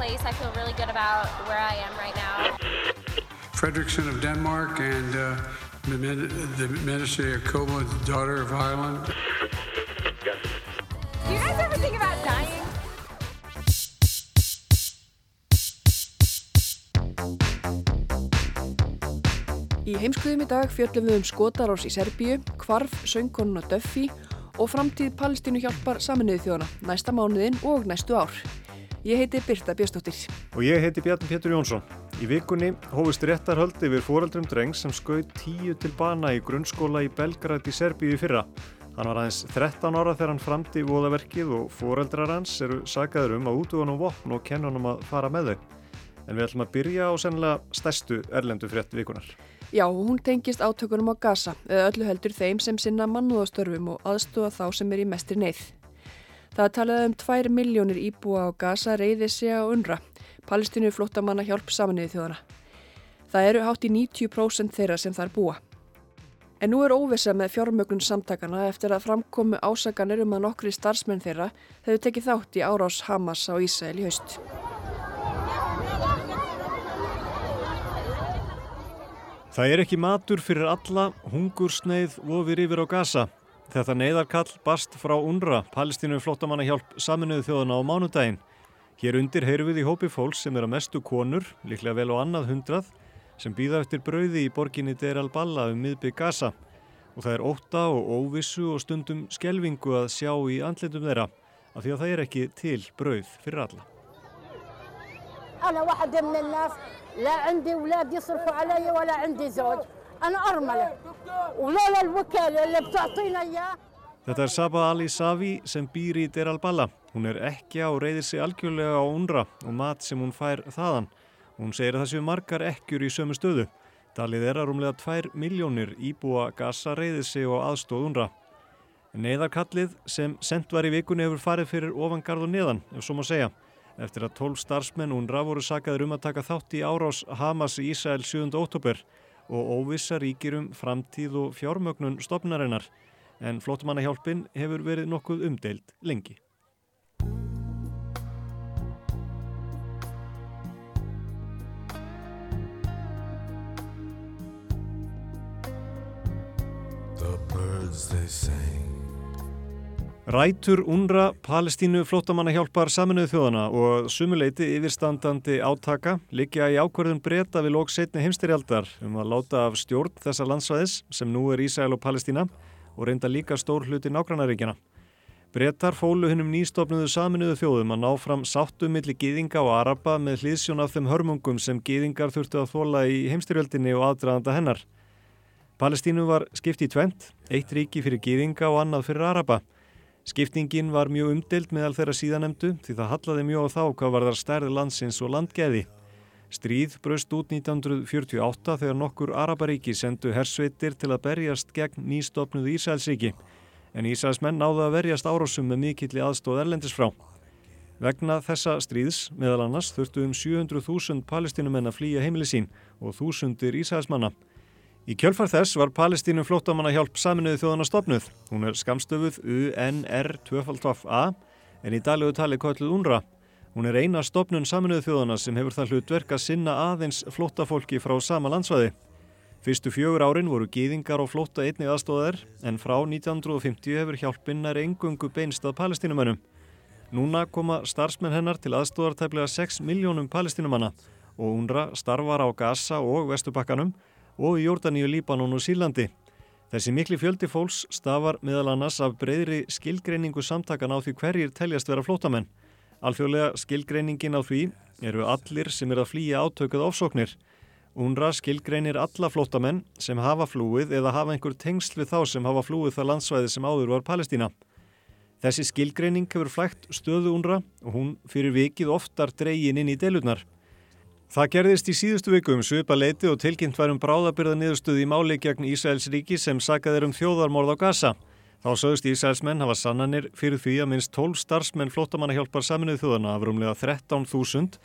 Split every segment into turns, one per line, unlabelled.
Place. I feel really good about where I am right now.
Fredrickson of Denmark and uh, the, the Minister Jacoba, the daughter of Ireland.
Do you guys ever think about dying?
Í heimskuðum í dag fjöllum við um skotarás í Serbíu, kvarf söngkonuna Duffy og framtíð Palestínu hjálpar saminuði þjóðana næsta mánuðin og næstu ár. Ég heiti Birta Björnstóttir.
Og ég heiti Bjarni Pétur Jónsson. Í vikunni hófust réttarhöldi við fóraldrum dreng sem skauð tíu til bana í grunnskóla í Belgrad í Serbíu í fyrra. Hann var aðeins 13 ára þegar hann framti í voðaverkið og fóreldrar hans eru sagaður um að hann um vopn og kenna hann um að fara með þau. En við ætlum að byrja á sennilega stærstu erlendu frétt vikunar.
Já, hún tengist átökunum á eða öllu heldur þeim sem sinna mannúðastörfum og aðstofa þá sem er í mestri neyð. Það talaði um 2 miljónir íbúa á Gaza reyði sig á unra, palestinu flottamanna hjálp saminuði þjóðana. Það eru hátt í 90% þeirra sem þar búa. En nú er óvisa með fjármögnun samtakana eftir að framkomu ásaganir um að nokkri starfsmenn þeirra hefur tekið þátt í árás Hamas á Ísæl í haust.
Það er ekki matur fyrir alla, hungursneið vofir yfir á Gaza. Þetta neyðarkall barst frá UNRWA, palestínu flottamannahjálp saminuðu þjóðana á mánudaginn. Hér undir heyru við í hópi fólks sem er að mestu konur, liklega vel á annað hundrað, sem býða eftir brauði í borginni Der al-Balla um miðbygg Gaza. Og það er óta og óvissu og stundum skelvingu að sjá í andlindum þeirra, af því að það er ekki til brauð fyrir alla.
Ég er einn af þeirra, ég er einn af þeirra, ég er einn af þeirra, أنا أرملة ولولا الوكالة اللي بتعطينا إياه
Þetta er Saba Ali Savi sem býr í Der al-Balla. Hún er ekki og reyðir sig algjörlega á unra og mat sem hún fær þaðan. Hún segir að það séu margar ekkjur í sömu stöðu. Dalið er að rúmlega 2 miljónir íbúa Gaza reyðir sig á aðstóð unra. Neiðarkallið sem sendt var í vikunni hefur farið fyrir ofangarð og neðan, ef svo má segja. Eftir að 12 starfsmenn unra voru sakaður um að taka þátt í árás Hamas í Ísæl 7. óttúber og óvissa ríkir um framtíð og fjármögnun stopnarinnar en flottumannahjálpin hefur verið nokkuð umdeild lengi. Rætur UNRA Palestínu flottamannahjálpar saminuðu þjóðana og sumuleiti yfirstandandi átaka liggja í ákverðun breyta við lók setni heimstyrjaldar um að láta af stjórn þessa landsvæðis sem nú er Ísæl og Palestína og reynda líka stór hluti nágrannaríkjana. Brettar fólu hennum nýstofnuðu saminuðu þjóðum að ná fram sáttum milli gýðinga og araba með hlýðsjón af þeim hörmungum sem gýðingar þurftu að þóla í heimstyrjöldinni og aðdraðanda hennar. Palestínu var skipt í tvent, eitt ríki fyrir gýðinga og annað fyrir araba. Skiptingin var mjög umdelt meðal þeirra síðanemdu því það hallaði mjög á þá hvað var þar stærði landsins og landgeði. Stríð braust út 1948 þegar nokkur Araparíki sendu hersveitir til að berjast gegn nýstofnuðu Ísælsríki en Ísælsmenn náðu að verjast árásum með mikilli aðstóð erlendis frá. Vegna þessa stríðs, meðal annars, þurftu um 700.000 palestinumenn að flýja heimili sín og þúsundir Ísælsmanna. Í kjölfar þess var Palestínum flóttamanna hjálp saminuði þjóðana stopnuð. Hún er skamstöfuð UNR2A en í daglegu tali kölluð UNRWA. Hún er eina stopnun saminuðu þjóðana sem hefur það hlutverk að sinna aðeins flóttafólki frá sama landsvæði. Fyrstu fjögur árin voru gýðingar og flótta einnig aðstóðar en frá 1950 hefur hjálpinnar engungu beinst að palestínumannum. Núna koma starfsmenn hennar til aðstóðar tæplega 6 miljónum palestínumanna og UNRWA starfar á Gaza og Vestubakkanum og í Jórdaníu, Líbanon og Sílandi. Þessi mikli fjöldi fólks stafar meðal annars af breyðri skilgreiningu samtakan á því hverjir teljast vera flótamenn. Alþjóðlega skilgreiningin á því eru allir sem er að flýja átökuð ofsóknir. UNRWA skilgreinir alla flótamenn sem hafa flúið eða hafa einhver tengsl við þá sem hafa flúið það landsvæði sem áður var Palestína. Þessi skilgreining hefur flægt stöðu unra og hún fyrir vikið oftar dreygin inn í deilurnar. Það gerðist í síðustu viku um svipa leiti og tilkynnt var um bráðabyrða niðurstöði í máli gegn Ísraels ríki sem sagaðir um þjóðarmorð á Gaza. Þá sögust Ísraelsmenn hafa sannanir fyrir því að minnst 12 starfsmenn flottamannahjálpar saminuð þjóðana af rúmlega 13.000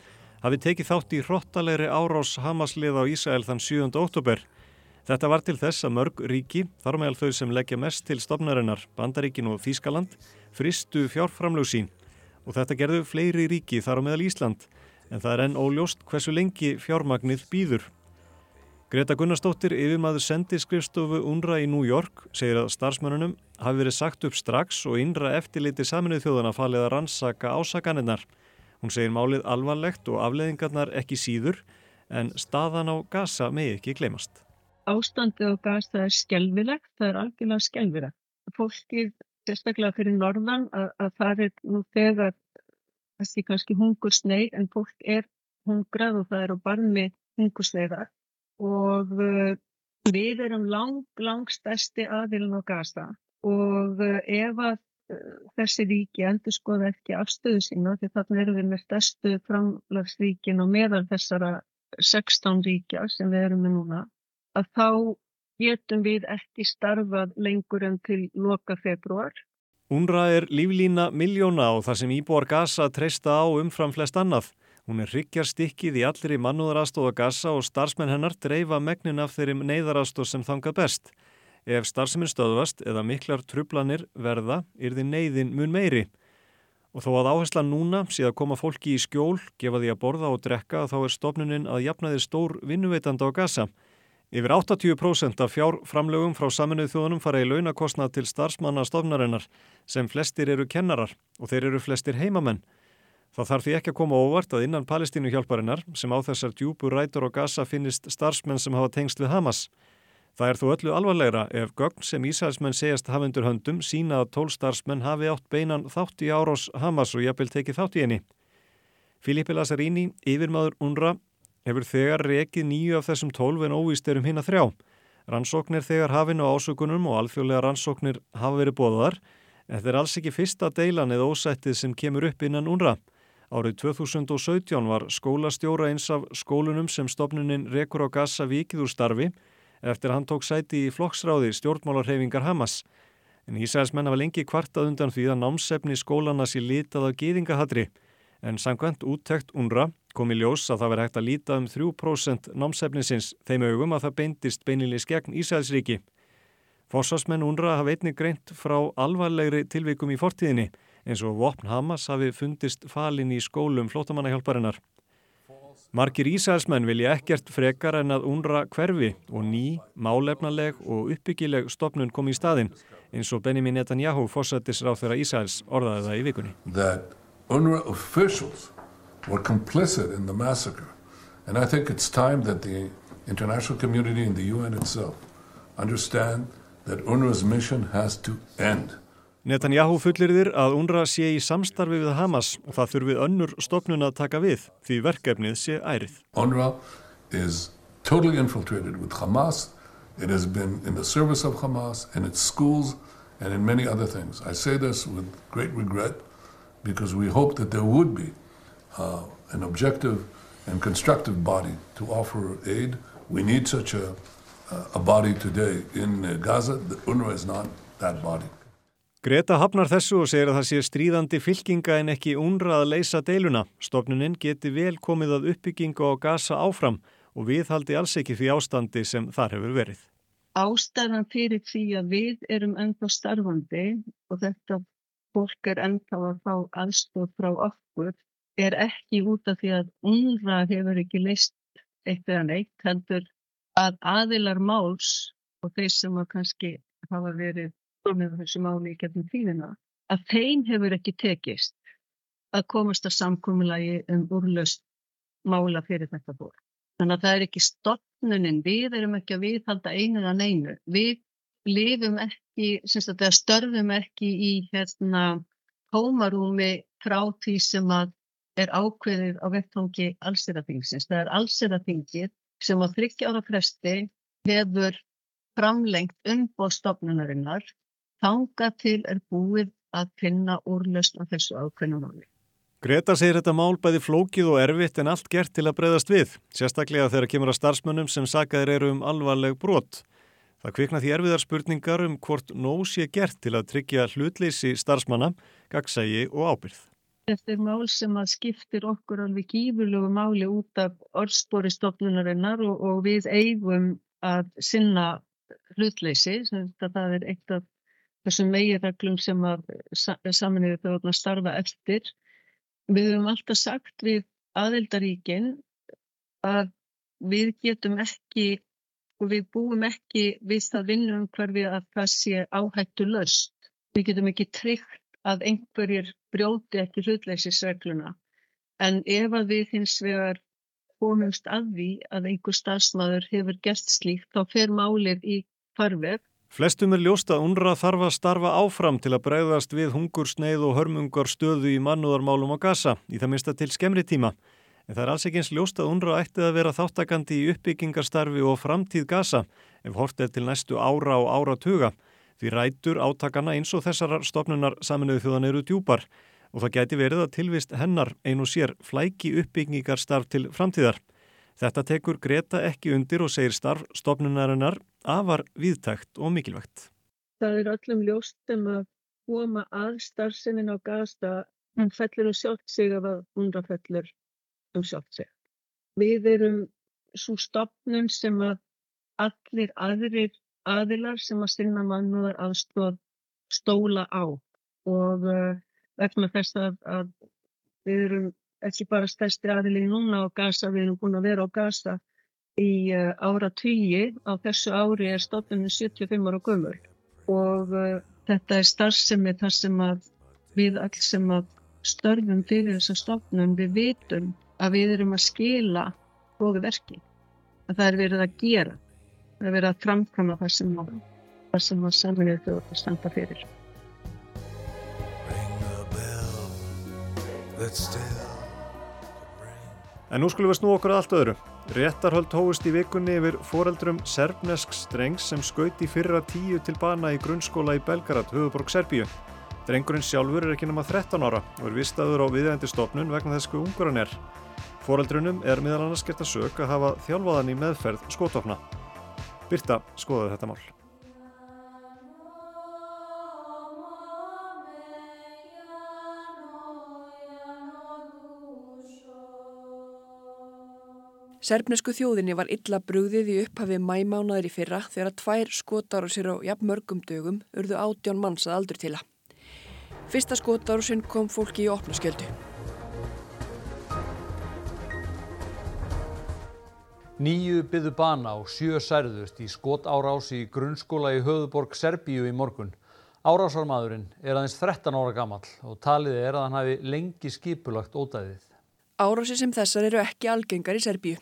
hafi tekið þátt í hrottalegri árás Hamaslið á Ísrael þann 7. oktober. Þetta var til þess að mörg ríki, þar meðal þau sem leggja mest til stopnarinnar, Bandaríkin og Þískaland, fristu fjárframlög sín og þetta gerðu fleiri ríki þar á meðal Ísland en það er enn óljóst hversu lengi fjármagnið býður. Greta Gunnarsdóttir, yfirmaður sendiskrifstofu UNRA í New York, segir að starfsmörunum hafi verið sagt upp strax og innra eftirliti saminuð þjóðana falið að rannsaka ásakanirnar. Hún segir málið alvarlegt og afleðingarnar ekki síður en staðan á Gaza megi ekki glemast.
Ástandið á Gaza er skelvilegt, það er algjörlega skelvilegt. Fólkið, sérstaklega fyrir norðan, að, að það er nú þegar þessi kannski hungursneið en fólk er hungrað og það er á barmi hungursneiðar og uh, við erum lang, lang stærsti aðilin á Gaza. Og uh, ef að uh, þessi ríki endur skoða ekki afstöðu sína því þannig erum við með stærstu framlagsríkin og meðal þessara 16 ríkja sem við erum með núna að þá getum við ekki starfað lengur en til loka februar
UNRWA er líflína miljóna og það sem íbúar Gaza treysta á umfram flest annað. Hún er hryggjar stikkið í allir í mannúðarastóða Gaza og starfsmenn hennar dreifa megnin af þeirrim neyðarastóð sem þangað best. Ef starfseminn stöðvast eða miklar trublanir verða, er þið neyðin mun meiri. Og þó að áhersla núna að koma fólki í skjól, gefa því að borða og drekka, þá er stofnuninn að jafna þið stór vinnuveitanda á Gaza. Yfir 80% af fjárframlögum frá saminuð þjóðunum fara í launakostnað til starfsmanna stofnarinnar sem flestir eru kennarar og þeir eru flestir heimamenn. Það þarf því ekki að koma óvart að innan Palestínu hjálparinnar sem á þessar djúbu rætur og gasa finnist starfsmenn sem hafa tengst við Hamas. Það er þó öllu alvarlegra ef gögn sem Ísælsmenn segjast hafundur höndum sína að tólstarfsmenn hafi átt beinan þátt í árós Hamas og jafnvel tekið þátt í henni. Filipe Lazzarini, yfirmaður UNRWA, hefur þegar rekið nýju af þessum tólf en óvíst er um hinn að þrjá. Rannsóknir þegar hafinu ásökunum og alþjóðlega rannsóknir hafa verið bóðar en er alls ekki fyrsta deilan eða ósættið sem kemur upp innan UNRA. Árið 2017 var skólastjóra eins af skólunum sem stopnunin rekur á gassa vikið úr starfi eftir hann tók sæti í flokksráði stjórnmálarhefingar Hamas. En Ísæðismenn hafa lengi kvartað undan því að námsefni skólana sé litað af gýðingahatri en sangvænt úttekt UNRA kom í ljós að það verði hægt að líta um 3% námsefnisins þeim augum að það beindist beinilis gegn Ísælsríki. Forsvarsmenn UNRWA hafa einnig greint frá alvarlegri tilvikum í fortíðinni eins og Vopn Hamas hafi fundist falin í skólum flótamannahjálparinnar. Markir Ísælsmenn vilja ekkert frekar en að UNRWA hverfi og ný, málefnaleg og uppbyggileg stopnun kom í staðin eins og Benjamin Netanyahu fórsættis ráð þeirra Ísæls orðaði það í vikunni.
Were complicit in the massacre. And I think it's time that the international community and the UN itself understand that UNRWA's mission has to end.
Netanyahu fullir þér að UNRWA sé í samstarfi við Hamas og það þurfið önnur stopnun að taka við því verkefnið sé ærið.
UNRWA is totally infiltrated with Hamas. It has been in the service of Hamas and its schools and in many other things. I say this with great regret because we hope that there would be uh, an objective and constructive body to offer aid. We need such a, a body today in Gaza. The UNRWA is not that body.
Greta hafnar þessu og segir að það sé stríðandi fylkinga en ekki UNRWA að leysa deiluna. Stofnuninn geti vel komið að uppbyggingu á Gaza áfram og við haldi alls ekki því ástandi sem þar hefur verið.
Ástæðan fyrir því að við erum ennþá starfandi og þetta fólk er ennþá að fá aðstóð frá okkur er ekki út af því að unra hefur ekki leist eitt eða neitt, heldur að aðilar máls og þeir sem að kannski hafa verið með þessu máli í getnum tíðina, að þeim hefur ekki tekist að komast að samkominnlagi um úrlaust mála fyrir þetta fólk. Þannig að það er ekki stopnunin, við erum ekki að viðhalda einu eða neinu. Við lifum ekki, semst að það störfum ekki í hérna tómarúmi frá því sem að er ákveðið á vettfangi allseraþingsins. Það er allseraþingið sem á þryggja ára fresti hefur framlengt umbóðstofnunarinnar þanga til er búið að finna úrlösn af þessu ákveðna máli.
Greta segir þetta mál bæði flókið og erfitt en allt gert til að breyðast við, sérstaklega þegar kemur að starfsmönnum sem sagaðir eru um alvarleg brot. Það kvikna því erfiðar spurningar um hvort nóg sé gert til að tryggja hlutleysi starfsmanna, gagsægi og ábyrð.
Þetta er mál sem að skiptir okkur alveg gífurlegu máli út af orðspori stofnunarinnar og, og við eigum að sinna hlutleysi. Það er eitt af þessum meginreglum sem að saminuðu þjóðna starfa eftir. Við höfum alltaf sagt við aðeldaríkin að við getum ekki og við búum ekki við það vinnum hverfi að það sé áhættu löst. Við getum ekki tryggt að einhverjir brjóti ekki hlutleysisregluna. En ef að við hins vegar komumst að því að einhver stafsmaður hefur gert slíkt, þá fer málið í farveg
Flestum er ljóst að UNRWA þarf að starfa áfram til að bregðast við hungursneið og hörmungar stöðu í mannúðarmálum á Gaza, í það minsta til skemri tíma. En það er alls ekki eins ljóst að UNRWA ætti að vera þáttakandi í uppbyggingarstarfi og framtíð Gaza, ef hort er til næstu ára og áratuga. Því rætur átakana eins og þessar stopnunar saminuðu þjóðan eru djúpar og það gæti verið að tilvist hennar einu sér flæki uppbyggingarstarf til framtíðar. Þetta tekur Greta ekki undir og segir starfstofnunarinnar afar viðtækt og mikilvægt.
Það er öllum ljóstum að koma að starfsemin á gasta en fellur um sjálft sig af að undra fellur um sjálft sig. Við erum svo stopnun sem að allir aðrir aðilar sem að sinna mannúðar aðstóð stóla á. Og uh, vegna þess að, að við erum ekki bara stærsti aðili núna á Gaza, við erum búin að vera á Gaza í uh, ára tíi, á þessu ári er stofnunni 75 ára gömur og uh, þetta er starfsemi þar sem að við alls sem að störfum fyrir þessa stofnun við vitum að við erum að skila góðu verki, að það er verið að gera, það er verið að framkvæma það sem að, það sem að samverðið þjóður standa fyrir.
En nú skulum við snú okkur að allt öðru. Réttarhöld hóist í vikunni yfir foreldrum serbnesk strengs sem skauti fyrra tíu til bana í grunnskóla í Belgrad, höfuborg Serbíu. Drengurinn sjálfur er ekki nema 13 ára og er vistaður á viðeigandi stofnun vegna þess hvað ungur hann er. Foreldrunum er meðal annars gert að sög að hafa þjálfaðan í meðferð skótofna. Birta skoðaði þetta mál.
Serbnesku þjóðinni var illa brugðið í upphafi mæmánaður í fyrra þegar að tvær sér á jafn mörgum dögum urðu átján manns að aldur til að. Fyrsta sinn kom fólki í opnaskjöldu.
Nýju byðu bana og sjö særðust í skotárás í grunnskóla í höfuborg Serbíu í morgun. Árásarmadurinn er aðeins 13 ára gammal og talið er að hann hafi lengi skipulagt ódæðið.
Árási sem þessar eru ekki algengar í Serbíu.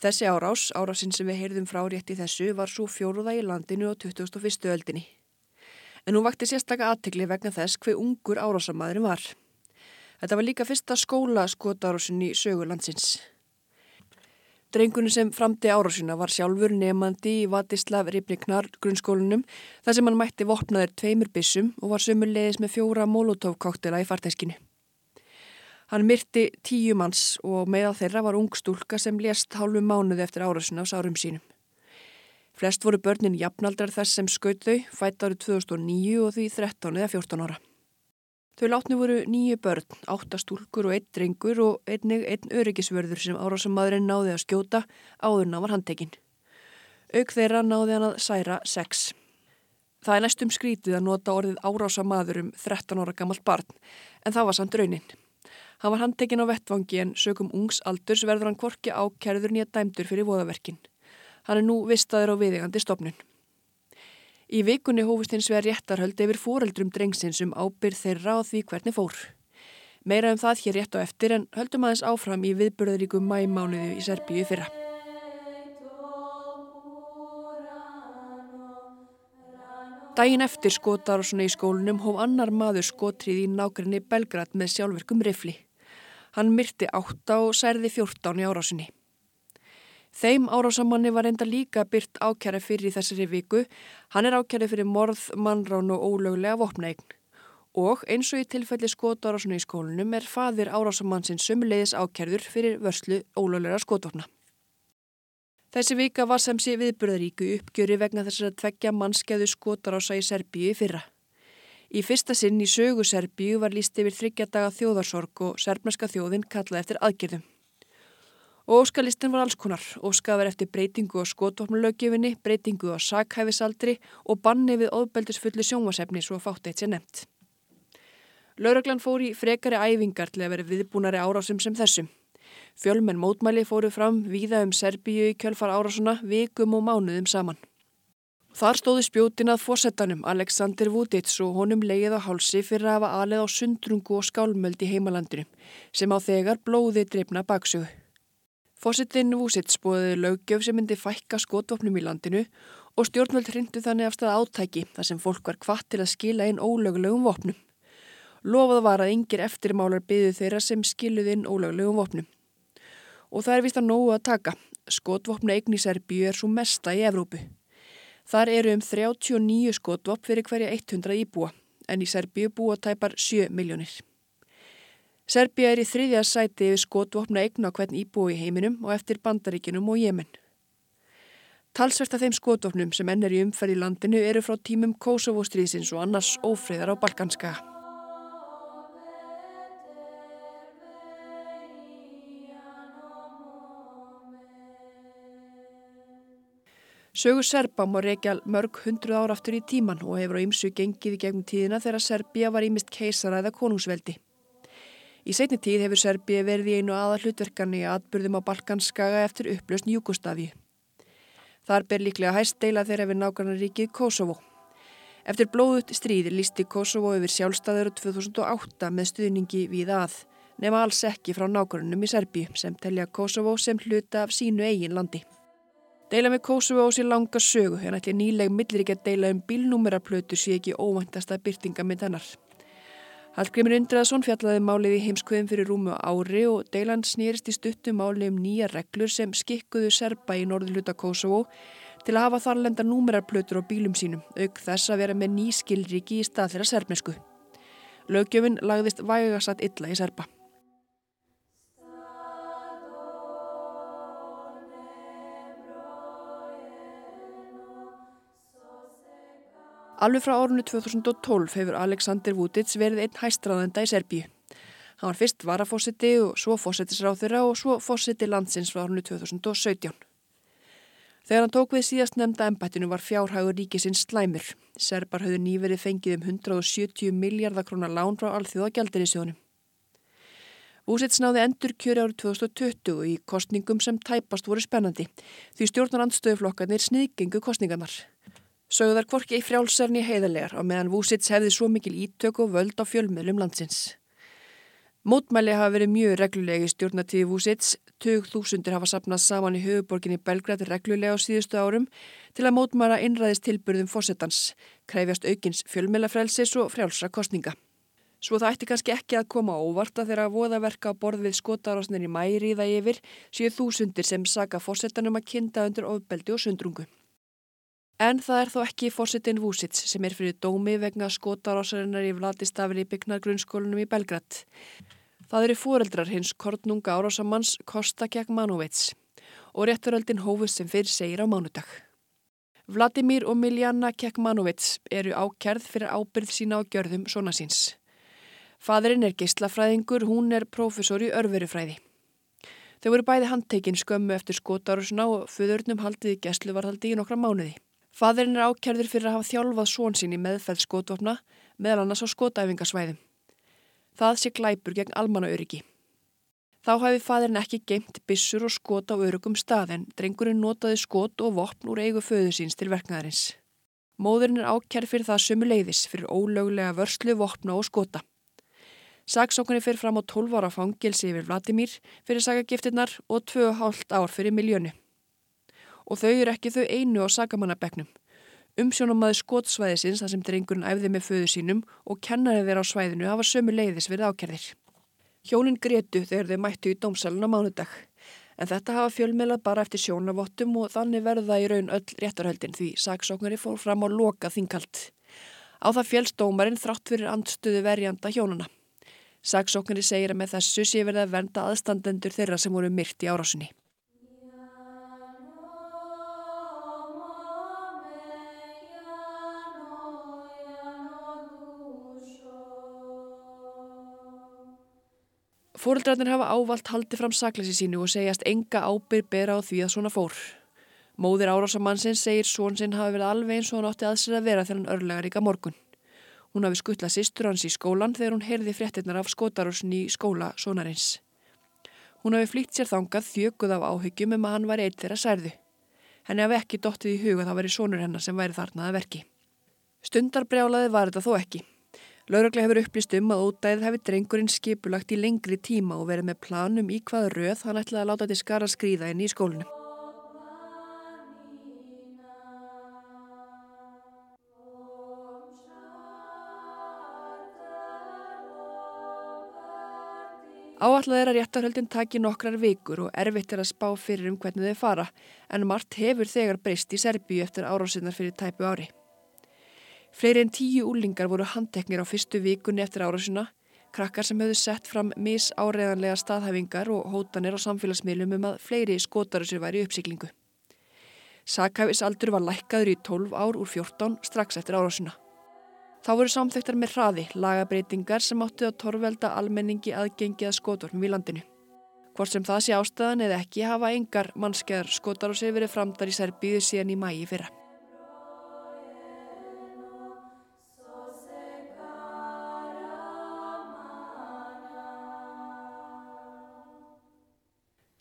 Þessi árás, árásin sem við heyrðum frá rétt í þessu, var svo fjóruða í landinu á 2001. öldinni. En hún vakti sérstaklega aðtegli vegna þess hver ungur árásamadurinn var. Þetta var líka fyrsta skóla skotárásin í sögurlandsins. Drengunum sem framti árásina var sjálfur nefandi í Vatislav Ripniknar grunnskólunum þar sem hann mætti vopnaðir tveimur bissum og var sömur leiðis með fjóra molotov-káktela í farteskinu. Hann myrti tíu manns og meðal þeirra var ung stúlka sem lést hálfu mánuði eftir árásuna á sárum sínum. Flest voru börnin jafnaldrar þess sem skaut þau, fætt árið 2009 og því 13 eða 14 ára. Þau látni voru nýju börn, átta stúlkur og einn drengur og einnig einn öryggisvörður sem árásamadurinn náði að skjóta áðurna var handtekinn. Auk þeirra náði hann að særa sex. Það er næstum skrítið að nota orðið árásamadur um 13 ára gammalt barn, en það var samt raunin. Hann var handtekinn á vettvangi en sögum ungs aldurs verður hann kvorki ákerður nýja dæmdur fyrir voðaverkin. Hann er nú vistaður á viðegandi stopnun. Í vikunni hófust hins vegar réttarhöld yfir fóreldrum drengsins um ábyrð þeirra á því hvernig fór. Meira um það hér rétt á eftir en höldum aðeins áfram í viðbörðaríku mæmánuðu í Serbíu fyrra. Dægin eftir skotar og svona í skólunum hóf annar maður skotrið í nákrenni Belgrad með sjálfverkum rifli. Hann myrti átta og særði fjórtán í árásinni. Þeim árásamanni var enda líka byrt ákjæra fyrir þessari viku. Hann er ákjæri fyrir morð, mannrán og ólöglega vopnaegn. og eins og í tilfelli skotárásunni í skólunum er fadir árásamannsinn sömuleiðis ákerður fyrir vörslu ólögleira skotvopna. Þessi vika var sem sé viðburðaríku uppgjöri vegna þessar að tveggja mannskeðu skotarása í Serbíu fyrra. Í fyrsta sinn í sögu Serbíu var líst yfir þryggjadaga þjóðarsorg og serbneska þjóðin kallaði eftir aðgerðum. Og óskalistin var alls konar, óskað var eftir breytingu á skotvopnulögjöfinni, breytingu á sakhæfisaldri og banni við óðbeldisfullu sjónvasefni svo fátt eitt sér nefnt. Lauraglann fór í frekari æfingar til að vera viðbúnari árásum sem þessum. Fjölmenn mótmæli fóru fram víða um Serbíu í kjölfar árásuna vikum og mánuðum saman. Þar stóði spjótin að fórsetanum Alexander Vudic og honum leið á hálsi fyrir að hafa alið á sundrungu og skálmöld í heimalandinu sem á þegar blóði dreifna baksögu. Fórsetin Vudic búiði lögjöf sem myndi fækka skotvopnum í landinu og stjórnvöld hrindu þannig afstæða átæki þar sem fólk var kvart til að skila inn ólögulegum vopnum. Lofað var að yngir eftirmálar byðu þeirra sem skiluði inn ólögulegum vopnum. Og það er vist að nógu að taka. Skotvopna eign í Serbíu er svo mesta í Evrópu. Þar eru um 39 skotvopp fyrir hverja 100 íbúa en í Serbíu búa tæpar 7 miljónir. Serbíu er í þriðja sæti yfir skotvopna eign á hvern íbúi í heiminum og eftir bandaríkinum og Jemen. Talsvert af þeim skotvopnum sem enn er í umferð í landinu eru frá tímum Kosovo-stríðsins og annars ófriðar á Balkanskaga. Sögur Serba má reykja mörg hundruð ára aftur í tíman og hefur á ymsu gengið í gegnum tíðina þegar Serbia var ímist keisara eða konungsveldi. Í setni tíð hefur Serbia verið í einu aða hlutverkan í atbyrðum á Balkanskaga eftir upplösn Júkostafi. Þar ber líklega hæst deila þeirra við nákvæmlega ríkið Kosovo. Eftir blóðut stríðir lísti Kosovo yfir sjálfstæður 2008 með stuðningi við að, nema alls ekki frá nákvæmnum í Serbíu sem telja Kosovo sem hluta af sínu eigin landi. Deila með Kosovo á sér langa sögu en ætli nýleg milliríkja deila um bílnúmeraplötu sé ekki óvæntasta byrtinga með hennar. Hallgrimur Indreðarsson fjallaði málið í heimskveðum fyrir rúmu ári og deilan snýrist í stuttu máli um nýja reglur sem skikkuðu serba í norðluta Kosovo til að hafa þarlenda númerarplötur á bílum sínum, auk þess að vera með ný skilríki í stað þeirra serbnesku. Lögjöfin lagðist vægasatt illa í serba. Alveg frá árunni 2012 hefur Alexander Vudic verið einn hæstraðenda í Serbíu. Hann var fyrst varafósiti og svo fósitisráþurra og svo fósiti landsins frá árunni 2017. Þegar hann tók við síðast nefnda embættinu var fjárhagur ríkisins slæmur. Serbar höfðu nýverið fengið um 170 miljardar krónar lán frá alþjóða gældir í sjónum. Vudic náði endur kjöri árið 2020 í kostningum sem tæpast voru spennandi því stjórnar andstöðuflokkarnir sniðgengu kostningarnar. Sögðar kvorki frjálsarni heiðarlegar á meðan Vúsits hefði svo mikil ítök og völd á fjölmiðlum landsins. Mótmæli hafa verið mjög reglulegi stjórnatíði Vúsits, 20.000 hafa sapnað saman í höfuborginni Belgrad reglulega á síðustu árum til að mótmæra innræðist tilburðum fósettans, kræfjast aukins fjölmiðlafrelsis og frjálsra kostninga. Svo það ætti kannski ekki að koma óvarta þegar að voðaverka á borð við skotarásnir í mæri í það yfir séu þúsundir sem saka fósettanum að kinda undir ofbeldi og sundrungu. En það er þó ekki fórsetin Vúsits sem er fyrir dómi vegna skotarásarinnar í Vladistafli byggnar grunnskólanum í Belgrad. Það eru fóreldrar hins kortnunga árásamanns Kosta Kjagmanovits og rétturöldin hófus sem fyrir segir á mánudag. Vladimir og Miljanna Kjagmanovits eru ákjærð fyrir ábyrð sína á gjörðum svona síns. Fadurinn er geyslafræðingur, hún er prófessor í örverufræði. Þau voru bæði handtekinn skömmu eftir skotárusuna og föðurnum haldiði gæsluvarhaldi í nokkra mánuði. Fadurinn er ákjærður fyrir að hafa þjálfað svon sín í meðferð skotvopna meðal annars á skotæfingasvæðum. Það sé glæpur gegn almannaöryggi. Þá hafi fadurinn ekki geimt bissur og skot á örugum stað en drengurinn notaði skot og vopn úr eigu föðu síns til verknæðarins. Móðurinn er ákjærð fyrir það sömu leiðis fyrir ólöglega vörslu, vopna og skota. Saksókunni fyrir fram á 12 ára fangilsi yfir Vladimir fyrir sagagiftinnar og 2,5 ár fyrir miljönu. Og þau eru ekki þau einu á sagamannabegnum. Umsjónamaði skótsvæðisins þar sem drengurinn æfði með föðu sínum og kennarið þeirra á svæðinu hafa sömu leiðis verið ákjærðir. Hjónin gretu þegar þau mættu í dómsalun á mánudag. En þetta hafa fjölmeilað bara eftir sjónavottum og þannig verða í raun öll réttarhöldin því saksóknari fór fram á loka þingkalt. Á það félst dómarinn þrátt fyrir andstöðu verjanda hjónuna. Saksóknari segir að með þessu sé verið að venda aðstandendur þeirra sem voru myrt í árásunni. Fóreldrarnir hafa ávalt haldið fram sakleysi sínu og segjast enga ábyrg bera á því að svona fór. Móðir árásamannsins segir són sinn hafi verið alveg eins og hann átti að sér að vera þegar hann örlega ríka morgun. Hún hafi skuttlað sýstur hans í skólan þegar hún heyrði fréttinnar af skotarósin í skóla sonarins. Hún hafi flýtt sér þangað þjökuð af áhyggjum um að hann var eitt þeirra særðu. Henni hafi ekki dottið í huga það væri sonur hennar sem væri þarna að verki. Stundarbrjálaði var þetta þó ekki. Lauruglega hefur upplýst um að ódæðið hefði drengurinn skipulagt í lengri tíma og verið með planum í hvaða röð hann ætlaði að láta til skara skrýða inn í skólinu. Áallega er að réttarhöldin taki nokkrar vikur og erfitt er að spá fyrir um hvernig þau fara en margt hefur þegar breyst í Serbíu eftir árásinnar fyrir tæpu ári. Fleiri en tíu úlingar voru handteknir á fyrstu vikunni eftir árásina, krakkar sem höfðu sett fram misáreðanlega staðhæfingar og hótanir á samfélagsmiðlum um að fleiri skotarusir væri uppsiklingu. Sakhæfis aldur var lækkaður í 12 ár úr 14 strax eftir árásina. Þá voru samþektar með hraði lagabreitingar sem áttu að torvelda almenningi aðgengi að skotornum í landinu. Hvort sem það sé ástæðan eða ekki hafa engar mannskeðar skotar og sér verið framdar í Serbíðu síðan í mægi fyrra.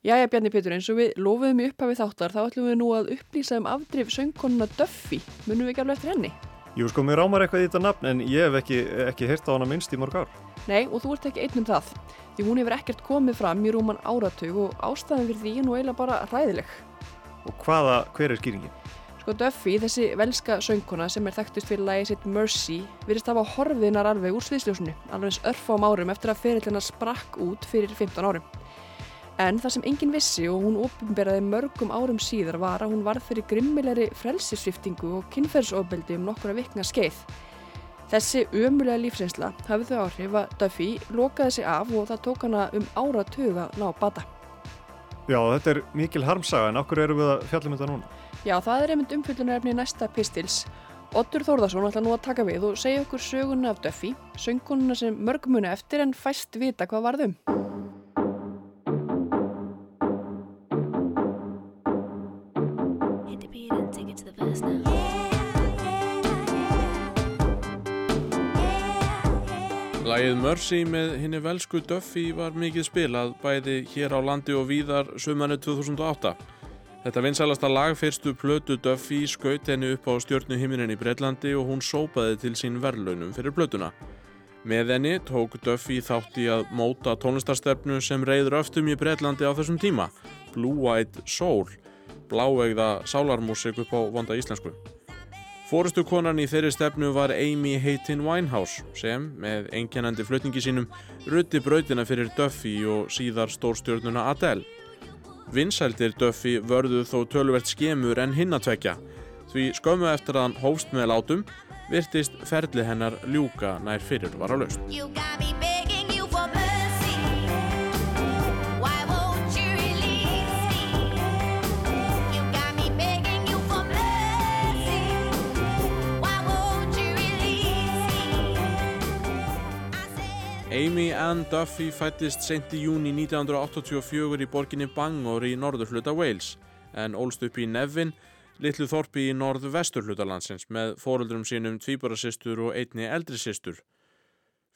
Jæja Bjarni Pétur, eins og við lofuðum í upphafið þáttar þá ætlum við nú að upplýsa um afdrif söngkonuna Duffy. Munum við ekki alveg eftir henni?
Jú sko, mér rámar eitthvað í þetta nafn en ég hef ekki, ekki heyrt á hana minnst í mörg ár.
Nei, og þú ert ekki einnum það. Því hún hefur ekkert komið fram í rúman áratug og ástæðan fyrir því er nú eiginlega bara ræðileg.
Og hvaða, hver er skýringin?
Sko Duffy, þessi velska söngkona sem er þekktust fyrir lagi sitt Mercy, virðist hafa horfiðnar alveg úr sviðsljósunu, alveg eins örfám árum eftir að ferillina sprakk út fyrir 15 árum. En það sem enginn vissi og hún ofinberaði mörgum árum síðar var að hún varð fyrir grimmilegri frelsisviftingu og kynferðsofbeldi um nokkura vikna skeið. Þessi ömulega lífsreynsla hafið þau áhrif að Duffy lokaði sig af og það tók hana um áratug að ná bata.
Já, þetta er mikil harmsaga en okkur eru við að fjallum þetta núna?
Já, það er einmitt umfyllunarefni næsta pistils. Oddur Þórðarsson ætla nú að taka við og segja okkur söguna af Duffy, söngununa sem mörgumuna eftir en fæst vita hvað varðum.
Lægið Mercy með henni velsku Duffy var mikið spilað bæði hér á landi og víðar sömanu 2008. Þetta vinsælasta lag fyrstu plötu Duffy skaut henni upp á stjórnuhiminin í Breitlandi og hún sópaði til sín verðlaunum fyrir plötuna. Með henni tók Duffy þátt í að móta tónlistarstefnu sem reyður öftum í Breitlandi á þessum tíma, Blue-Eyed Soul, bláegða sálarmúsik upp á vonda íslensku. Fórustu konan í þeirri stefnu var Amy Heitin Winehouse sem, með einkennandi flutningi sínum, rutti brautina fyrir Duffy og síðar stórstjórnuna Adele. Vinsældir Duffy vörðu þó tölvert skemur en hinnatvekja, því skömmu eftir að hann hófst með látum, virtist ferli hennar ljúka nær fyrir var á laust. Amy Ann Duffy fættist sent í júni 1984 í borginni Bangor í norðurhluta Wales en ólst upp í Nevin, litlu þorpi í norð-vesturhlutalandsins með fóruldrum sínum tvíbarasistur og einni eldri sistur.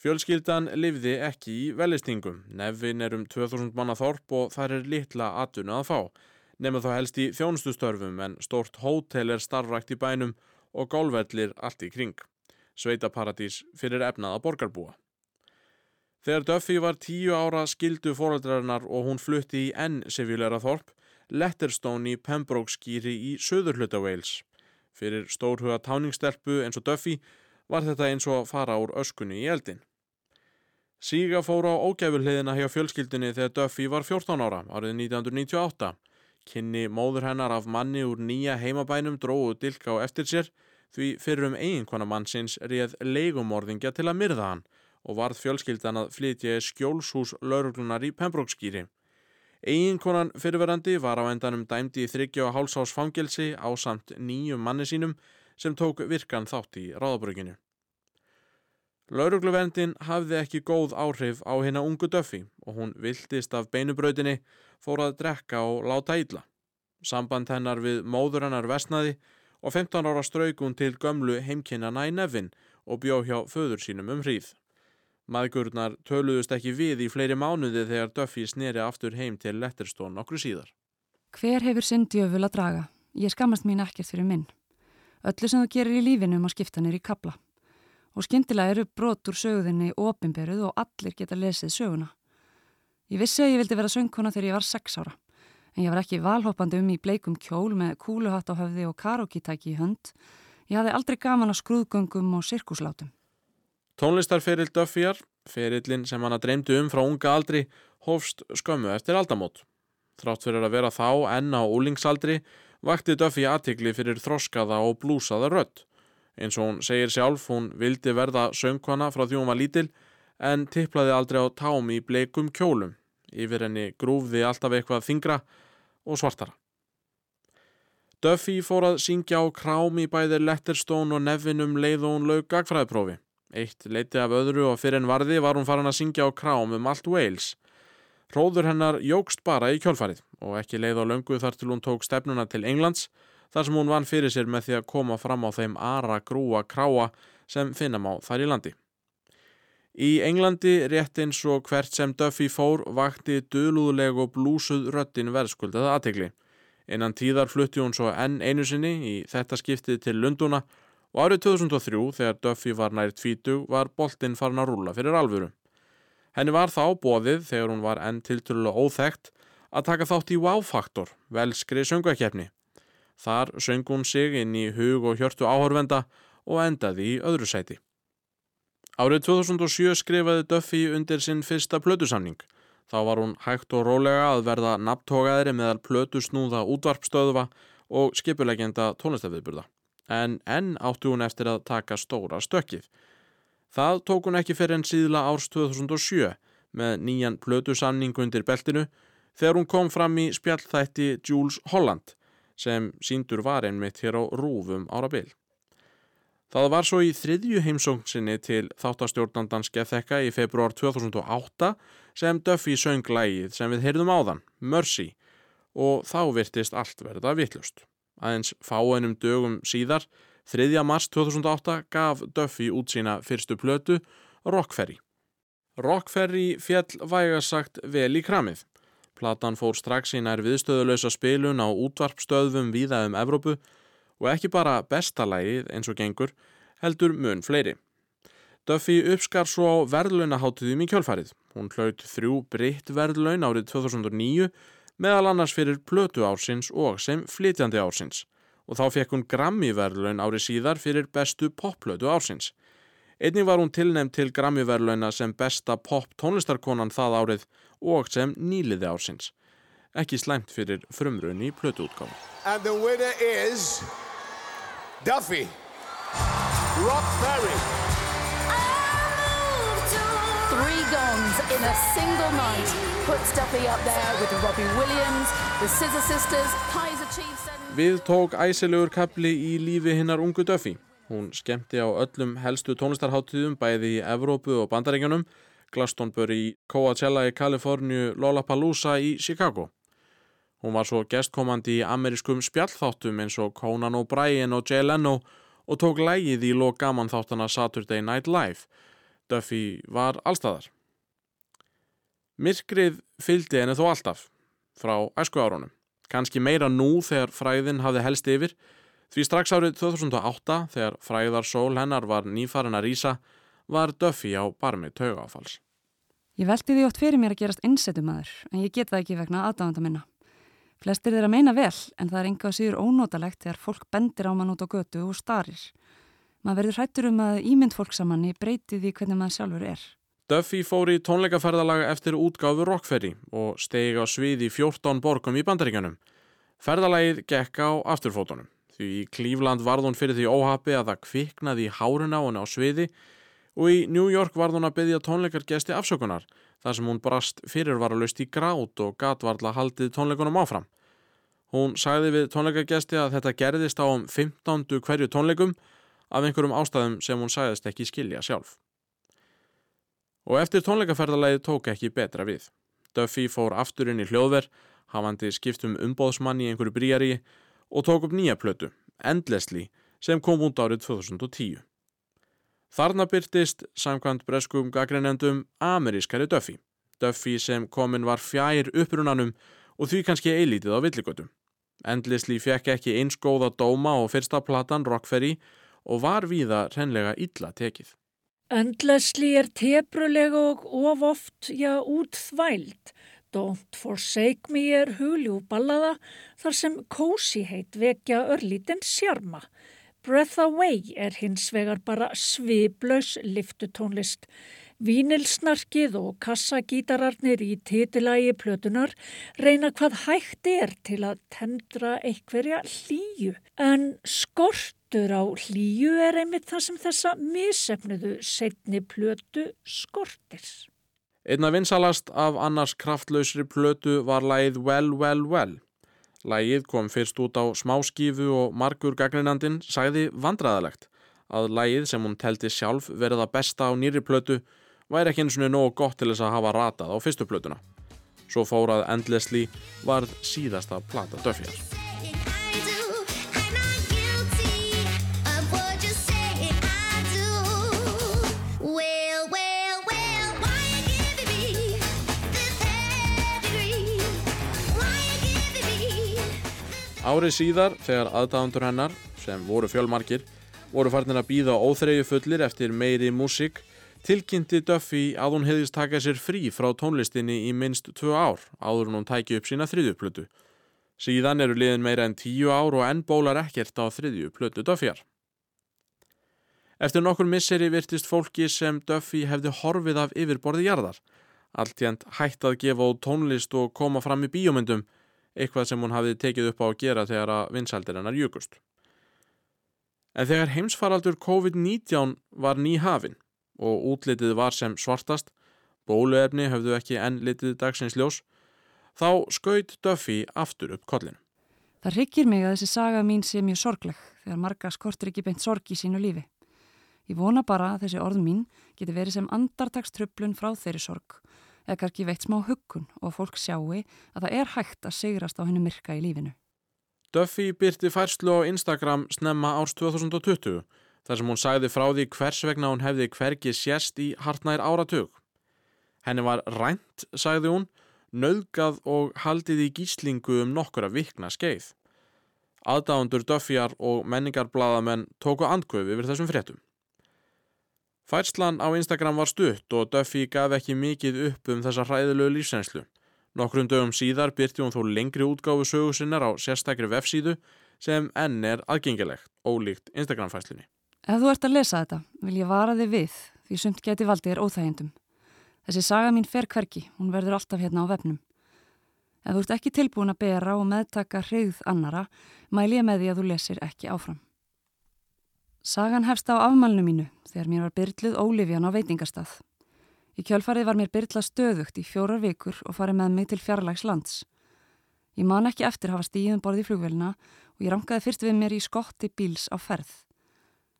Fjölskyldan livði ekki í velistingum. Nevin er um 2000 manna þorp og þar er litla atvinna að fá. Nefnum þá helst í þjónustustörfum en stort hótel er starfrækt í bænum og gálvellir allt í kring. Sveitaparadís fyrir efnaða borgarbúa. Þegar Duffy var tíu ára skildu fóröldrarinnar og hún flutti í enn sefjulegra þorp, Letterstone í Pembroke skýri í söðurhluta Wales. Fyrir stórhuga táningstelpu eins og Duffy var þetta eins og fara úr öskunni í eldin. Síga fór á ógæfulhiðina hjá fjölskyldunni þegar Duffy var 14 ára árið 1998. Kynni móður hennar af manni úr nýja heimabænum dróðu dilka á eftir sér því fyrir um eiginkona mannsins réð leigumorðingja til að myrða hann og varð fjölskyldan að flytja í skjólshús lauruglunar í Pembrokeskýri. Eiginkonan fyrirverandi var á endanum dæmdi í þryggja og hálsás fangelsi á samt nýjum manni sínum sem tók virkan þátt í ráðabrökinu. Laurugluvendin hafði ekki góð áhrif á hérna ungu döffi og hún viltist af beinubrautinni, fór að drekka og láta ítla. Samband hennar við móður hennar vestnaði og 15 ára strauk hún til gömlu heimkinnana í nefin og bjó hjá föður sínum um hríð. Maðgurnar töluðust ekki við í fleiri mánuði þegar Duffy sneri aftur heim til Letterstone okkur síðar.
Hver hefur sinn djöful að draga? Ég skammast mín ekkert fyrir minn. Öllu sem þú gerir í lífinu um að skipta nýri kabla. Og skyndilega eru brot úr söguðinni opimberuð og allir geta lesið söguna. Ég vissi að ég vildi vera söngkona þegar ég var sex ára. En ég var ekki valhoppandi um í bleikum kjól með kúluhatt á höfði og karaokitæki í hönd. Ég hafði aldrei gaman á skrúðgöngum og sirkuslátum.
Tónlistarferill Duffyar, ferillin sem hann að dreymdu um frá unga aldri, hófst skömmu eftir aldamót. Þrátt fyrir að vera þá enn á úlingsaldri vakti Duffy aðtikli fyrir þroskaða og blúsaða rött. Eins og hún segir sjálf, hún vildi verða söngkona frá því hún var lítil en tipplaði aldrei á tám í bleikum kjólum. Yfir henni grúfði alltaf eitthvað þingra og svartara. Duffy fór að syngja á krám í bæðir Letterstone og Nevinum leið og hún laug gagfræðiprófi. Eitt leiti af öðru og fyrir en varði var hún farin að syngja á krám um allt Wales. Róður hennar jógst bara í kjölfarið og ekki leið á löngu þar til hún tók stefnuna til Englands þar sem hún vann fyrir sér með því að koma fram á þeim ara grúa kráa sem finnam á þær í landi. Í Englandi rétt eins og hvert sem Duffy fór vakti döluðleg og blúsuð röttin verðskuldað aðtegli. Innan tíðar flutti hún svo enn einu sinni í þetta skiptið til Lunduna og árið 2003 þegar Duffy var nær tvítu var boltinn farin að rúla fyrir alvöru. Henni var þá bóðið þegar hún var enn tilturlega óþægt að taka þátt í Wow-faktor, velskri söngvakefni. Þar söng hún sig inn í hug og hjörtu áhörvenda og endaði í öðru sæti. Árið 2007 skrifaði Duffy undir sinn fyrsta plötusamning. Þá var hún hægt og rólega að verða nabtógaðri meðal plötusnúða útvarpstöðuva og skipulegjenda tónlistafiðburða. En enn áttu hún eftir að taka stóra stökkið. Það tók hún ekki fyrir en síðla árs 2007 með nýjan plötusamning undir beltinu þegar hún kom fram í spjallþætti Jules Holland sem síndur var einmitt hér á rúfum ára byl. Það var svo í þriðju heimsóknsinni til þáttastjórnandans Gethekka í februar 2008 sem Duffy söng lægið sem við heyrðum áðan, Mercy, og þá virtist allt verða vittlust. Aðeins fáeinum dögum síðar, 3. mars 2008, gaf Duffy út sína fyrstu plötu, Rockferry. Rockferry fjell vægasagt vel í kramið. Platan fór strax í nær viðstöðulösa spilun á útvarpstöðvum víða um Evrópu og ekki bara bestalægið eins og gengur, heldur mun fleiri. Duffy uppskar svo á verðlaunaháttuðum í kjölfarið. Hún hlaut þrjú breytt verðlaun árið 2009 meðal annars fyrir plötu ársins og sem flytjandi ársins og þá fekk hún Grammy verðlaun árið síðar fyrir bestu popplötu ársins. Einnig var hún tilnefnd til Grammy verðlauna sem besta pop tónlistarkonan það árið og sem nýliði ársins. Ekki slæmt fyrir frumrun í plötuútgáð.
And the winner is Duffy Rock Ferry.
Three gongs in a single night puts Duffy up there with Robbie Williams, the Scissor Sisters, Chiefs and...
Við tók æsilegur kapli í lífi hinnar ungu Duffy. Hún skemmti á öllum helstu tónlistarháttíðum bæði í Evrópu og Bandaríkjunum, Glastonbury, Coachella í Kaliforníu, Lollapalooza í Chicago. Hún var svo gestkomandi í amerískum spjallþáttum eins og Conan O'Brien og Jay Leno og tók lægið í lok gaman þáttana Saturday Night Live. Duffy var allstaðar. Myrkrið fylgdi henni þó alltaf, frá æsku árunum. Kanski meira nú þegar fræðin hafði helst yfir, því strax árið 2008 þegar fræðarsól hennar var nýfarin að rýsa, var Duffy á barmi taugáfals.
Ég veldi því ótt fyrir mér að gerast innsettumæður, en ég get það ekki vegna aðdáðanda minna. Flestir þeirra meina vel, en það er enga síður ónótalegt þegar fólk bendir á mann út á götu og starir. Maður verður hrættur um að ímynd fólk samanni breyti því hvernig maður sjálfur er.
Duffy fór í tónleikaferðalaga eftir útgáfu Rockferry og stegi á svið í 14 borgum í bandaríkanum. Ferðalagið gekk á afturfótunum. Því í Cleveland varð hún fyrir því óhafi að það kviknaði í hárun á henni á sviði og í New York varð hún að byggja tónleikargesti afsökunar þar sem hún brast fyrirvaralust í grát og gatvarla haldið tónleikunum áfram. Hún sagði við tónleikargesti að þetta gerðist á um 15. hverju tónleikum af einhverjum ástæðum sem hún sagðist ekki skilja sjálf. Og eftir tónleikaferðalagi tók ekki betra við. Duffy fór aftur inn í hljóðver, hafandi skiptum umbóðsmann í einhverju bríari og tók upp nýja plötu, Endlessly, sem kom út árið 2010. Þarna byrtist, samkvæmt breskum gaggreinendum, amerískari Duffy. Duffy sem komin var fjær upprunanum og því kannski eilítið á villigötum. Endlessly fekk ekki eins góða dóma og fyrsta platan Rockferry og var víða reynlega illa tekið.
Endlessly er tebruleg og of oft, já, útþvæld. Don't Forsake Me er huljúballaða þar sem cozy heit vekja örlítinn sjarma. Breath Away er hins vegar bara sviblaus liftutónlist. Vínilsnarkið og kassagítararnir í titilagi plötunar reyna hvað hægt er til að tendra einhverja hlýju. En skortur á hlýju er einmitt það sem þessa misefnuðu setni plötu skortir.
Einna vinsalast af annars kraftlausri plötu var lægið Well Well Well. Lægið kom fyrst út á smáskífu og margur gagninandin sagði vandraðalegt að lægið sem hún telti sjálf verið að besta á nýri plötu væri ekki eins og nógu gott til þess að hafa ratað á fyrstu plötuna. Svo fórað Endlessly varð síðasta plata Duffyar. Árið síðar, þegar aðdáðandur hennar, sem voru fjölmarkir, voru farnir að býða óþreyju fullir eftir meiri músík, tilkynnti Duffy að hún hefðist takað sér frí frá tónlistinni í minst tvö ár áður hún tæki upp sína þriðju plötu. Síðan eru liðin meira en tíu ár og enn bólar ekkert á þriðju plötu Duffyar. Eftir nokkur misseri virtist fólki sem Duffy hefði horfið af yfirborði jarðar, allt jænt hægt að gefa út tónlist og koma fram í bíómyndum, eitthvað sem hún hafði tekið upp á að gera þegar að vinsældir hennar júkust. En þegar heimsfaraldur COVID-19 var ný hafinn og útlitið var sem svartast, bóluefni höfðu ekki enn litið dagsins ljós, þá skaut Duffy aftur upp kollinu.
Það ryggir mig að þessi saga mín sé mjög sorgleg þegar marga skortur ekki beint sorg í sínu lífi. Ég vona bara að þessi orð mín geti verið sem andartakströflun frá þeirri sorg eða kannski veitt smá huggun og fólk sjáu að það er hægt að sigrast á hennu myrka í lífinu.
Duffy byrti færslu á Instagram snemma árs 2020 þar sem hún sagði frá því hvers vegna hún hefði hvergi sérst í hartnær áratug. Henni var rænt, sagði hún, nöðgað og haldið í gíslingu um nokkura vikna skeið. Aðdáðundur Duffyar og menningarbladamenn tóku andkvöf yfir þessum fréttum. Færslan á Instagram var stutt og Duffy gaf ekki mikið upp um þessa hræðilegu lífsenslu. Nokkrum dögum síðar byrti hún þó lengri útgáfu sögusinnar á sérstakri vefsíðu sem enn er aðgengilegt, ólíkt Instagram-fæslinni.
Ef þú ert að lesa þetta, vil ég vara þig við því sumt geti valdið er óþægjendum. Þessi saga mín fer hverki, hún verður alltaf hérna á vefnum. Ef þú ert ekki tilbúin að bera og meðtaka hrigð annara, mæl ég með því að þú lesir ekki áfram. Sagan hefst á afmælnu mínu þegar mér var byrluð ólifjan á veitingastað. Í kjölfarið var mér byrla stöðugt í fjórar vikur og farið með mig til fjarlags lands. Ég man ekki eftir hafa stíðum borðið í flugvelina og ég rangaði fyrst við mér í skotti bíls á ferð.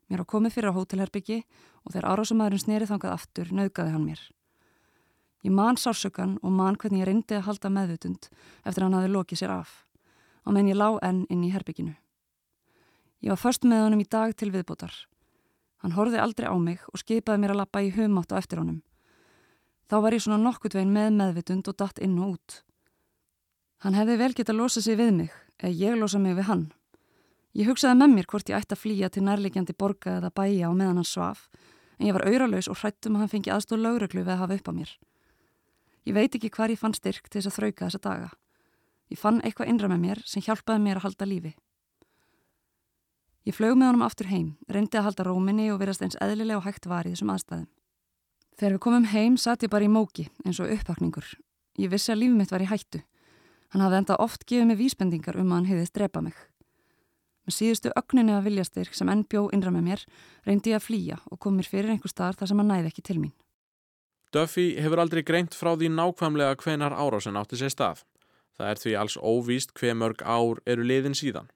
Mér á komið fyrir á hótelherbyggi og þegar árásumæðurinn snerið þangað aftur nauðgaði hann mér. Ég man sársökan og man hvernig ég reyndi að halda meðvutund eftir hann hafi lokið sér af, á menn ég lá enn inn í herbygginu. Ég var först með honum í dag til viðbótar. Hann horfið aldrei á mig og skipaði mér að lappa í humátt á eftir honum. Þá var ég svona nokkurt veginn með meðvitund og datt inn og út. Hann hefði vel geta losað sig við mig, eða ég losað mig við hann. Ég hugsaði með mér hvort ég ætti að flýja til nærlegjandi borga eða bæja á meðan hann svaf, en ég var auralaus og hrættum að hann fengi aðstóð lauruglu við að hafa upp á mér. Ég veit ekki hvar ég fann styrk til þess að þrauka þessa daga. Ég fann eitthvað innra með mér sem hjálpaði mér að halda lífi. Ég flög með honum aftur heim, reyndi að halda róminni og verðast eins eðlilega og hægt var í þessum aðstæðum. Þegar við komum heim satt ég bara í móki eins og upphakningur. Ég vissi að lífið mitt var í hættu. Hann hafði enda oft gefið mig vísbendingar um að hann hefðist drepa mig. Með síðustu ögninni að viljastyrk sem enn bjó innra með mér reyndi ég að flýja og kom mér fyrir einhver staðar þar sem hann næði ekki til mín.
Duffy hefur aldrei greint frá því nákvæmlega hvenar árásin átti sér stað. Það er því alls óvíst hve mörg ár eru liðin síðan.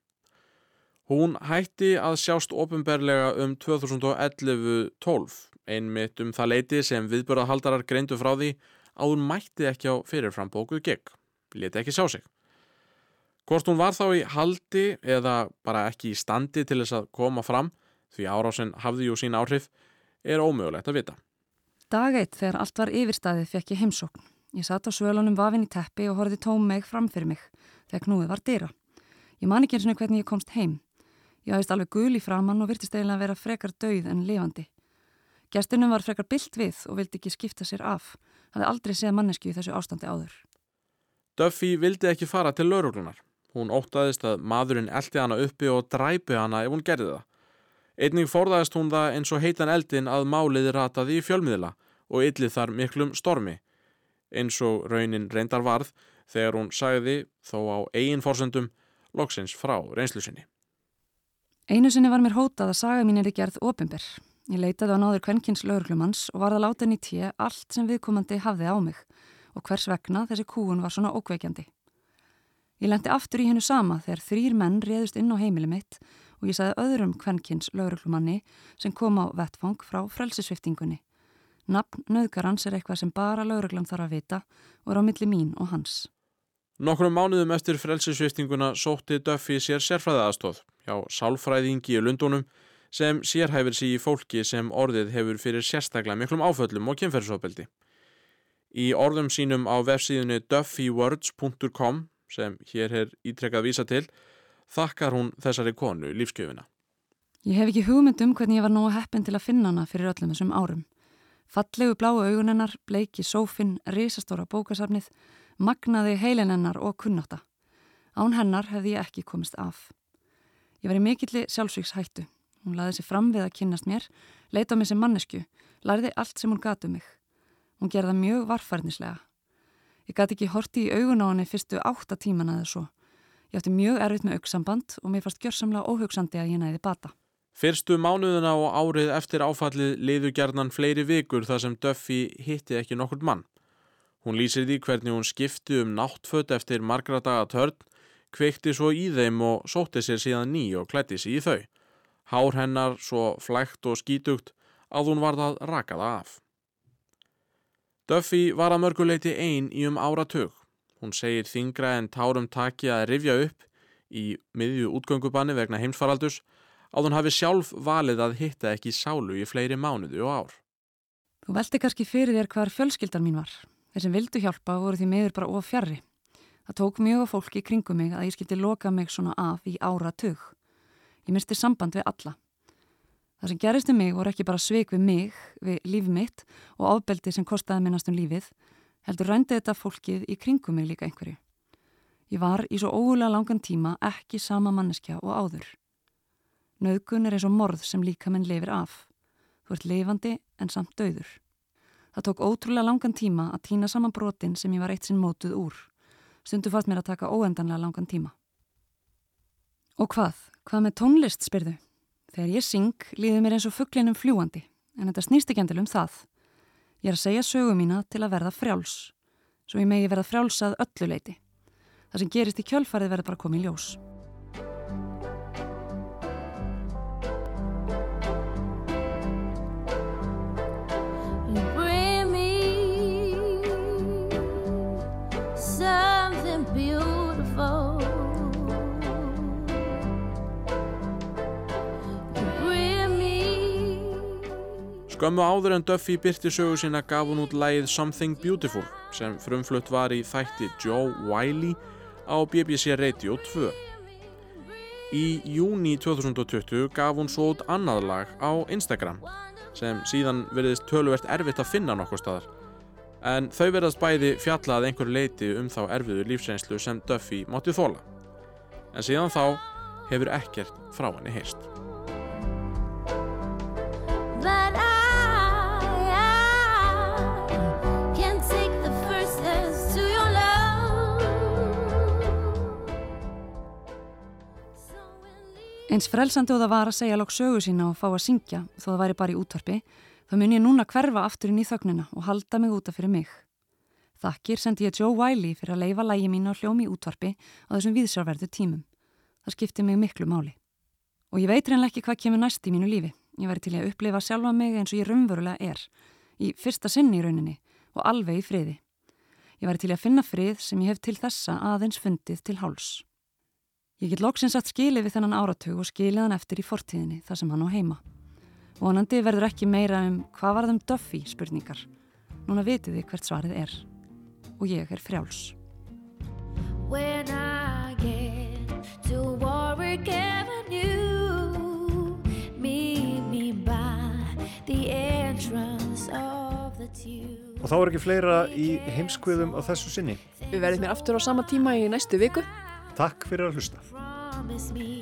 Hún hætti að sjást ofinberlega um 2011-12, einmitt um það leiti sem viðbörðahaldarar greindu frá því að hún mætti ekki á fyrirframbókuð gegn, leti ekki sjá sig. Hvort hún var þá í haldi eða bara ekki í standi til þess að koma fram, því árásin hafði jú sín áhrif, er ómögulegt að vita.
Dag eitt þegar allt var yfirstaðið fekk ég heimsókn. Ég satt á svölunum vafin í teppi og horfið tóm meg fram fyrir mig þegar knúið var dyra. Ég man ekki eins og hvernig ég komst heim. Ég hafðist alveg gul í framann og virtist eiginlega að vera frekar dauð en lifandi. Gestunum var frekar byllt við og vildi ekki skipta sér af. Hafði aldrei séð mannesku í þessu ástandi áður.
Duffy vildi ekki fara til lauruglunar. Hún óttaðist að maðurinn eldi hana uppi og dræpi hana ef hún gerði það. Einning forðaðist hún það eins og heitan eldin að máliði rataði í fjölmiðla og yllið þar miklum stormi. Eins og raunin reyndar varð þegar hún sagði, þó á eigin fórsöndum, loksins frá reynslu sinni.
Einu sinni var mér hótað að saga mín er í gerð opimber. Ég leitaði á náður kvenkins lauruglumanns og varð að láta henni tíu allt sem viðkomandi hafði á mig og hvers vegna þessi kúun var svona ókveikjandi. Ég lendi aftur í hennu sama þegar þrýr menn réðust inn á heimili mitt og ég sagði öðrum kvenkins lauruglumanni sem kom á vettfang frá frelsisviftingunni. Nafn nöðgarans er eitthvað sem bara lauruglan þarf að vita og er á milli mín og hans.
Nokkrum mánuðum eftir frelsisviftinguna sótti Duffy sér sérfræðaðastóð hjá sálfræðingi í Lundunum sem sérhæfir sér í fólki sem orðið hefur fyrir sérstaklega miklum áföllum og kynferðsofbeldi. Í orðum sínum á vefsíðunni duffywords.com sem hér er ítrekkað vísa til þakkar hún þessari konu lífskjöfina.
Ég hef ekki hugmynd um hvernig ég var nógu heppin til að finna hana fyrir öllum þessum árum. Fallegu bláu augunennar, bleiki sófinn, risastóra bókasafnið, magnaði heilinennar og kunnáta. Án hennar hefði ég ekki komist af. Ég var í mikilli sjálfsvíkshættu. Hún laði sér fram við að kynnast mér, leita á mig sem mannesku, lærði allt sem hún gatu um mig. Hún gerða mjög varfærnislega. Ég gati ekki horti í augun á henni fyrstu átta tíman aðeins svo. Ég átti mjög erfitt með auksamband og mér fannst gjörsamlega óhugsandi að ég næði bata.
Fyrstu mánuðuna og árið eftir áfallið liður gerðnan fleiri vikur þar sem Duffy hitti ekki nokkur mann. Hún lýsir því hvernig hún skipti um náttfött eftir margra daga törn, kveikti svo í þeim og sótti sér síðan ný og klætti sér í þau. Hár hennar svo flægt og skítugt að hún varð að raka það af. Duffy var að mörguleiti einn í um áratug. Hún segir þingra en tárum taki að rifja upp í miðju útgöngubanni vegna heimsfaraldus að hún hafi sjálf valið að hitta ekki sálu í fleiri mánuðu og ár.
Þú veldi kannski fyrir þér hvar fjölskyldan mín var. Þeir sem vildu hjálpa voru því meður bara of fjarrri. Það tók mjög á fólki í kringum mig að ég skildi loka mig svona af í ára tug. Ég misti samband við alla. Það sem gerist um mig voru ekki bara sveik við mig, við líf mitt og ábeldi sem kostaði minnast um lífið, heldur rændi þetta fólkið í kringum mig líka einhverju. Ég var í svo ógulega langan tíma ekki sama manneskja og áður. Nauðgun er eins og morð sem líka menn lifir af. Þú ert lifandi en samt döður. Það tók ótrúlega langan tíma að týna saman brotin sem ég var eitt sinn mótuð úr. Stundu fannst mér að taka óendanlega langan tíma. Og hvað? Hvað með tónlist spyrðu? Þegar ég syng líður mér eins og fugglinum fljúandi en þetta snýst ekki endil um það. Ég er að segja sögu mína til að verða frjáls. Svo ég megi verða frjálsað öllu leiti. Það sem gerist í kjölfarið verður bara komið í ljós.
Skömmu áður en Duffy byrti sögu sína gaf hún út lægið Something Beautiful sem frumflutt var í þætti Joe Wiley á BBC Radio 2. Í júni 2020 gaf hún svo út annað lag á Instagram sem síðan verðist töluvert erfitt að finna nokkur staðar. En þau verðast bæði fjallað einhver leiti um þá erfiðu lífsreynslu sem Duffy mátti þóla. En síðan þá hefur ekkert frá henni heist.
Eins frelsandi og það var að segja lók sögu sína og fá að syngja þó það væri bara í útvarpi, þá mun ég núna hverfa aftur inn í þögnina og halda mig útaf fyrir mig. Þakkir sendi ég Joe Wiley fyrir að leifa lægi mín á hljómi í útvarpi á þessum viðsjárverðu tímum. Það skipti mig miklu máli. Og ég veit reynilega ekki hvað kemur næst í mínu lífi. Ég væri til að upplifa sjálfa mig eins og ég raunverulega er. Í fyrsta sinni í rauninni og alveg í friði. Ég væri til að finna frið sem ég hef til þessa aðeins fundið til háls. Ég get loksins að skilið við þennan áratug og skilið hann eftir í fortíðinni þar sem hann á heima. Vonandi verður ekki meira um hvað var þeim Duffy spurningar. Núna vitið þið hvert svarið er. Og ég er frjáls.
When I get to Warwick Avenue Meet me by the entrance of the tube
Og þá er ekki fleira í heimskviðum á þessu sinni.
Við verðum mér aftur á sama tíma í næstu viku.
Takk fyrir að hlusta.
Promise me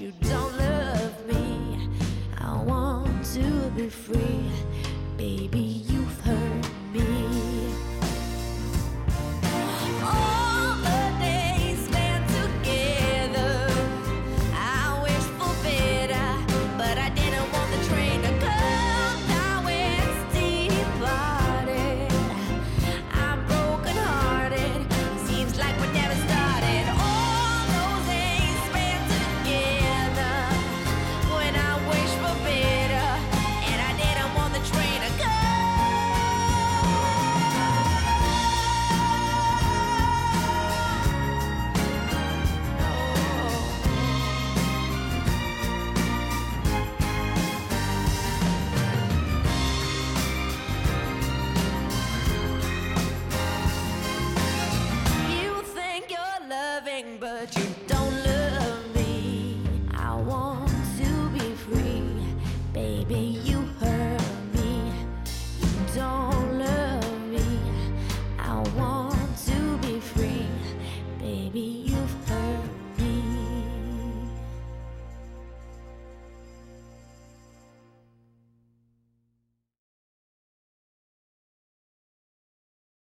you don't love me. I want to be free, baby.